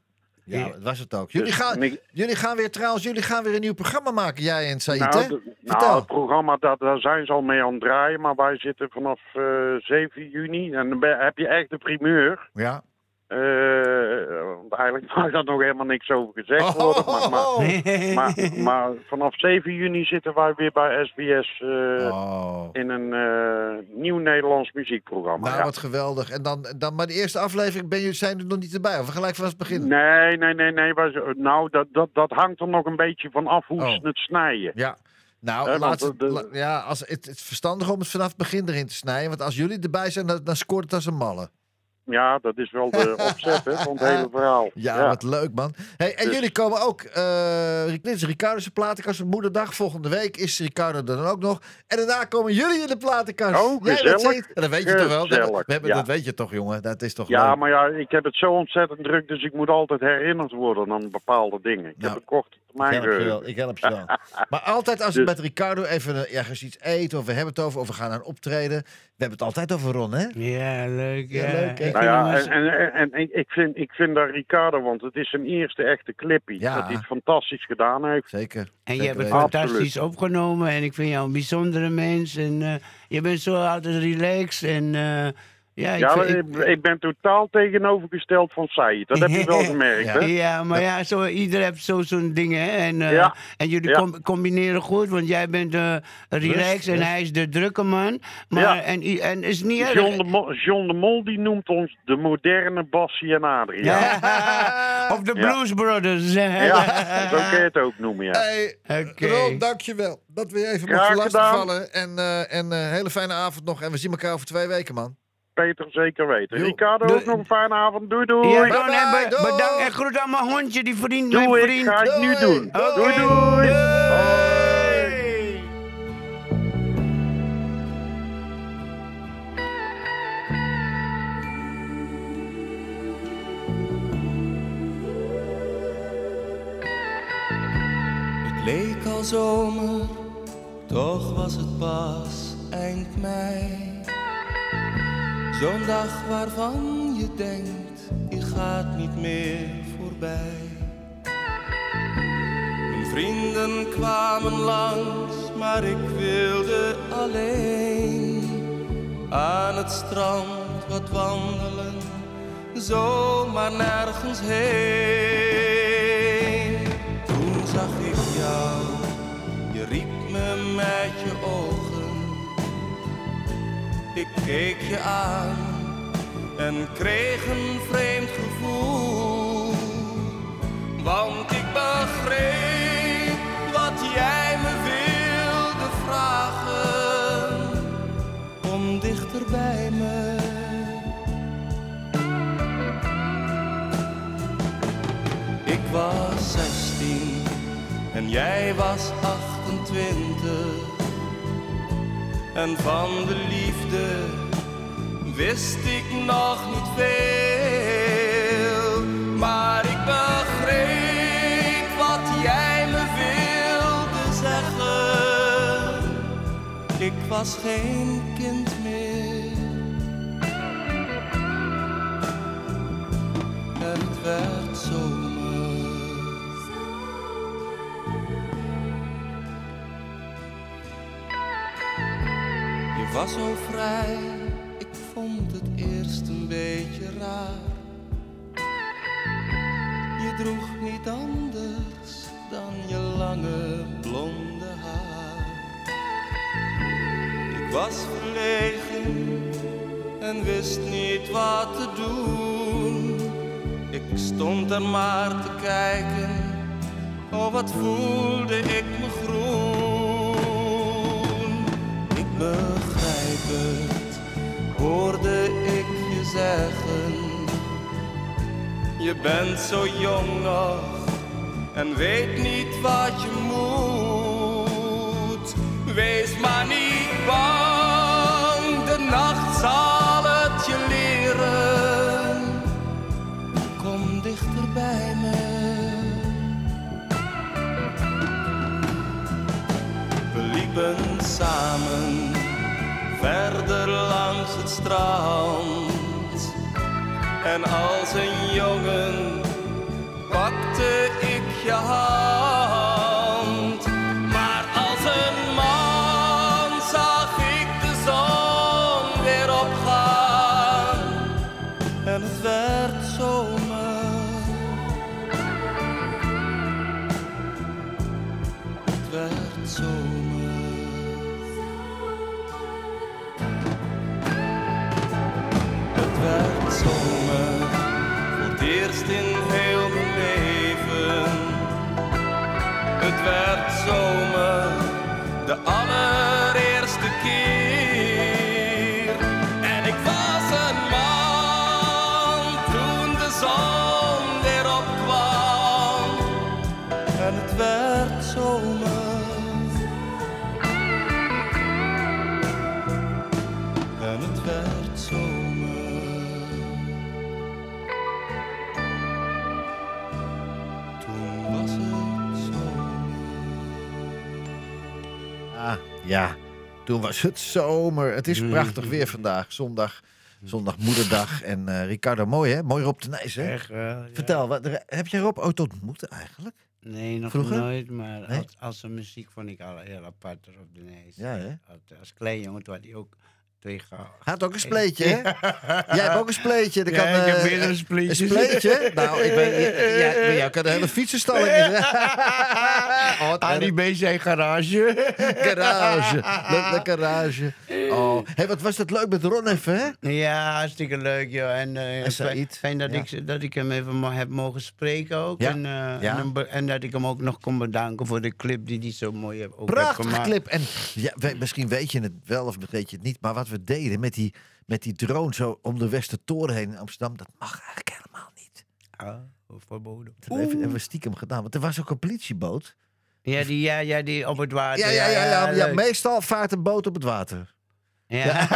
Ja, dat was het ook. Jullie Dus gaan, ik- jullie gaan weer trouwens, jullie gaan weer een nieuw programma maken, jij en Said, nou, hè? nou, het programma, daar, daar zijn ze al mee aan het draaien, maar wij zitten vanaf eh 7 juni en dan heb je echt de primeur. Ja. Eh, want eigenlijk mag daar nog helemaal niks over gezegd worden. Maar, maar, Oh. maar, maar vanaf 7 juni zitten wij weer bij SBS eh, Oh. in een eh, nieuw Nederlands muziekprogramma. Nou, ja. wat geweldig. En dan, dan, maar de eerste aflevering ben je, zijn er nog niet erbij. Of we gelijk vanaf het begin. Nee, nee, nee, nee. wij nou, dat, dat, dat hangt er nog een beetje van af hoe Oh. ze het snijden. Ja. Nou, laat het, de- la- ja, als, het, het is verstandig om het vanaf het begin erin te snijden. Want als jullie erbij zijn, dan, dan scoort het als een malle. Ja, dat is wel de opzet hè, van het hele verhaal. Ja, wat leuk, man. Hey, en Dus- jullie komen ook. eh dit is Ricardo's platenkast moederdag. Volgende week is Ricardo er dan ook nog. En daarna komen jullie in de platenkast. Oh, gezellig. het. Dat weet je toch wel? Dat, we hebben, ja. dat weet je toch, jongen? Dat is toch Ja, leuk? maar ja, ik heb het zo ontzettend druk, dus ik moet altijd herinnerd worden aan bepaalde dingen. Ik Nou. heb een kort mijn Ik help je wel, ik help je wel. Maar altijd als we met Ricardo even eh, ergens iets eten... of we hebben het over, of we gaan naar een optreden... we hebben het altijd over Ron, hè? Ja, leuk. Ja, Ja, leuk? Ik Nou ja, als- en, en, en, en ik, vind, ik vind dat Ricardo, want het is zijn eerste echte clippie. Ja. Dat hij het fantastisch gedaan heeft. Zeker. En je hebt het fantastisch opgenomen en ik vind jou een bijzondere mens. En eh, je bent zo altijd relaxed en eh, ja, ik Ja, vind- ik, ik ben totaal tegenovergesteld van Said. Dat heb je wel gemerkt, Ja. hè? Ja, maar ja, zo, ieder heeft zo zo'n dingen. Hè? En, eh, Ja. en jullie Ja. com- combineren goed, want jij bent eh relaxed en hij is de drukke man. Maar, Ja. en, en is niet erg. John de, Mol, John de Mol die noemt ons de moderne Bassie en Adriaan. Ja, Ja. of de Ja. Blues Brothers. zo kun je het ook noemen, ja. Hey, Oké. Ron, dankjewel dat we je even gedaan. lastigvallen. En, eh en eh, hele fijne avond nog. En we zien elkaar over twee weken, man. Peter zeker weten. Jo. Ricardo, Doei. ook nog een fijne avond. Doei, doei. Ja, Bye bye, doei. bedankt en groet aan mijn hondje, die vriend, Doe mijn ik, vriend. ga ik nu Doei. doen. Doei. Doei, doei. Het leek al zomer, toch was het pas eind mei. Zo'n dag waarvan je denkt, die gaat niet meer voorbij. Mijn vrienden kwamen langs, maar ik wilde alleen aan het strand wat wandelen, zomaar nergens heen. Toen zag ik jou, je riep me met je ogen. Ik keek je aan en kreeg een vreemd gevoel. Want ik begreep wat jij me wilde vragen. Kom dichter bij me. Ik was 16 en jij was 28. En van de wist ik nog niet veel. Maar ik begreep wat jij me wilde zeggen. Ik was geen was zo vrij, ik vond het eerst een beetje raar. Je droeg niet anders dan je lange blonde haar. Ik was verlegen en wist niet wat te doen. Ik stond er maar te kijken, oh wat voelde ik me groen. Begrijp het, hoorde ik je zeggen. Je bent zo jong nog en weet niet wat je moet. Wees maar niet bang, de nacht zal het je leren. Kom dichter bij me. We liepen samen verder langs het strand. En als een jongen Toen was het zomer. Het is prachtig weer vandaag. Zondag, zondag moederdag. En eh, Ricardo, mooi hè? Mooi Rob de Nijs hè? Echt, wel, ja. Vertel, wat, heb jij Rob ooit ontmoet eigenlijk? Nee, nog Vroeger? nooit, maar Nee? als, als zijn muziek vond ik al heel apart op de neus. Ja, hè? Als, als klein jongen toen had hij ook Hij had ook een spleetje, hè? Jij hebt ook een spleetje. Ja, kan, ik heb eh, meerdere Een spleetjes. spleetje? Nou, ik ben, ja, bij jou kan de hele fietsenstalling in. oh, Aan die erg. BC garage. garage. Le, le garage. Oh. Hey, wat was dat leuk met Ron even, hè? Ja, hartstikke leuk, joh. En, eh, En fijn- dat, ja. ik, dat ik hem even heb mogen spreken ook. Ja, En, eh, ja. en, en dat ik hem ook nog kon bedanken voor de clip die hij zo mooi heeft, ook heeft Prachtige gemaakt. clip. En ja, we- misschien weet je het wel of weet je het niet. Maar wat we deden met die, met die drone zo om de Westertoren heen in Amsterdam. Dat mag eigenlijk helemaal niet. Ah, verboden. Dat hebben, we stiekem gedaan. Want er was ook een politieboot. Ja, die, ja, ja, die op het water. Ja, ja, ja, ja, ja, meestal vaart een boot op het water. Ja.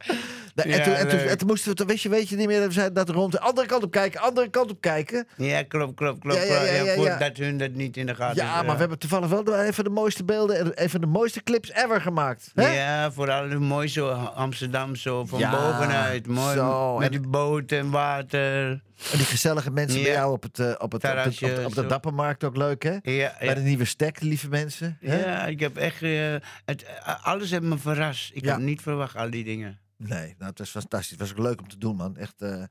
En, Ja, toen, en, toen, leuk. en toen moesten we, toen je, weet je niet meer, dat we zeiden dat rond, andere kant op kijken, andere kant op kijken. Ja, klopt, klopt, klopt. Ja, ja. Voordat hun dat niet in de gaten Ja, maar we hebben toevallig wel even de mooiste beelden en even de mooiste clips ever gemaakt. Hè? Ja, vooral mooi zo Amsterdam zo van bovenuit. Mooi zo. met die boot en water. En die gezellige mensen bij jou op, het, eh, op, het, op, de, op, de, op de. Dappermarkt ook leuk, hè? Ja, Bij de nieuwe stek, lieve mensen. hè? Ja, ik heb echt... eh, het, eh, alles heeft me verrast. Ik heb niet verwacht, al die dingen. Nee, nou, het was fantastisch. Het was ook leuk om te doen, man. Echt, eh,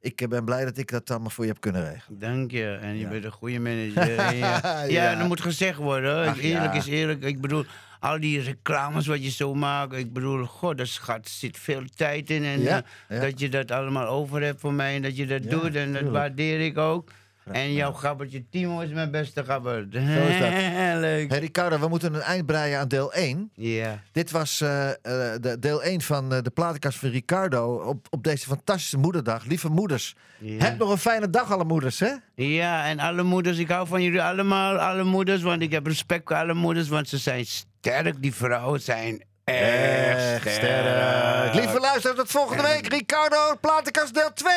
ik ben blij dat ik dat allemaal voor je heb kunnen regelen. Dank je. En je Ja. bent een goede manager. Ja. Ja. ja, dat moet gezegd worden. Ach, eerlijk is eerlijk. Ik bedoel, al die reclames wat je zo maakt. Ik bedoel, god, er gaat, zit veel tijd in. En eh, dat je dat allemaal over hebt voor mij. En dat je dat doet. En dat waardeer ik ook. En jouw gabbertje Timo is mijn beste gabber. Zo is dat. Leuk. Hey Ricardo, we moeten een eind breien aan deel 1. Ja. Dit was eh, eh, de deel 1 van eh, de platenkast van Ricardo op, op deze fantastische moederdag. Lieve moeders, heb nog een fijne dag alle moeders, hè? Ja, en alle moeders, ik hou van jullie allemaal, alle moeders, want ik heb respect voor alle moeders, want ze zijn sterk, die vrouwen zijn echt, sterk. Lieve luisteraars, tot volgende week. Ricardo, platenkast deel 2.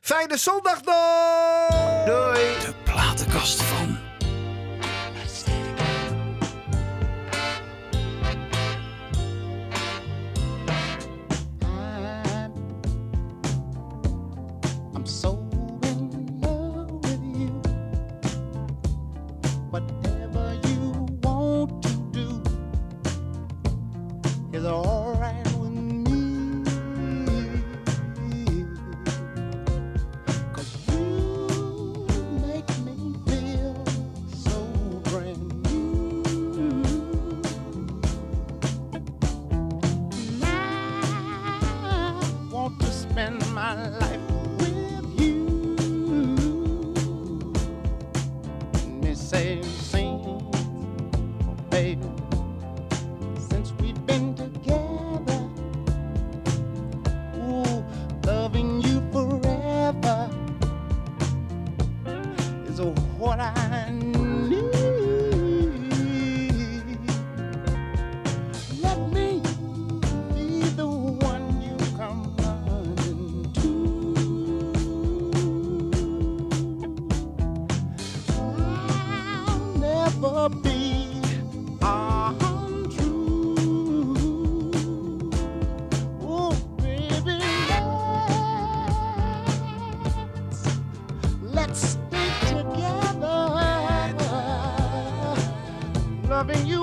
Fijne zondag nog! Doei! De platenkast van. dance. Together, loving you.